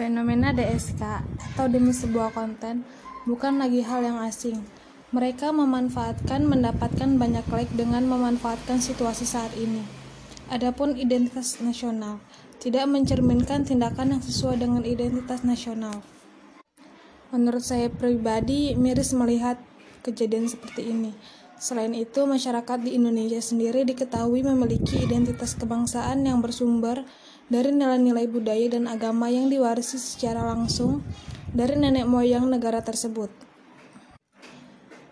Fenomena DSK atau demi sebuah konten bukan lagi hal yang asing. Mereka memanfaatkan mendapatkan banyak like dengan memanfaatkan situasi saat ini. Adapun identitas nasional tidak mencerminkan tindakan yang sesuai dengan identitas nasional. Menurut saya pribadi, miris melihat kejadian seperti ini. Selain itu, masyarakat di Indonesia sendiri diketahui memiliki identitas kebangsaan yang bersumber dari nilai-nilai budaya dan agama yang diwarisi secara langsung dari nenek moyang negara tersebut.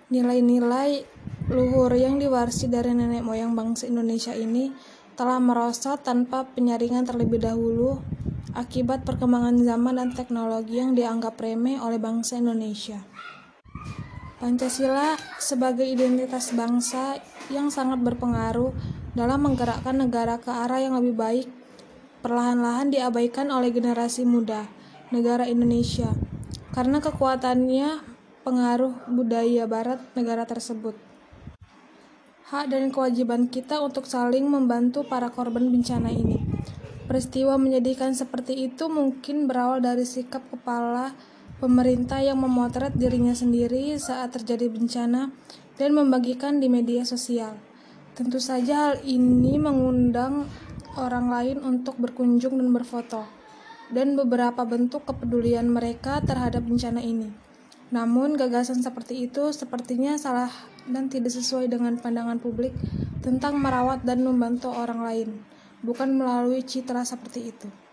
Nilai-nilai luhur yang diwarisi dari nenek moyang bangsa Indonesia ini telah merosot tanpa penyaringan terlebih dahulu akibat perkembangan zaman dan teknologi yang dianggap remeh oleh bangsa Indonesia. Pancasila sebagai identitas bangsa yang sangat berpengaruh dalam menggerakkan negara ke arah yang lebih baik perlahan-lahan diabaikan oleh generasi muda negara Indonesia karena kekuatannya pengaruh budaya barat negara tersebut. Hak dan kewajiban kita untuk saling membantu para korban bencana ini. Peristiwa menyedihkan seperti itu mungkin berawal dari sikap kepala pemerintah yang memotret dirinya sendiri saat terjadi bencana dan membagikan di media sosial. Tentu saja hal ini mengundang orang lain untuk berkunjung dan berfoto, dan beberapa bentuk kepedulian mereka terhadap bencana ini. Namun, gagasan seperti itu sepertinya salah dan tidak sesuai dengan pandangan publik tentang merawat dan membantu orang lain, bukan melalui citra seperti itu.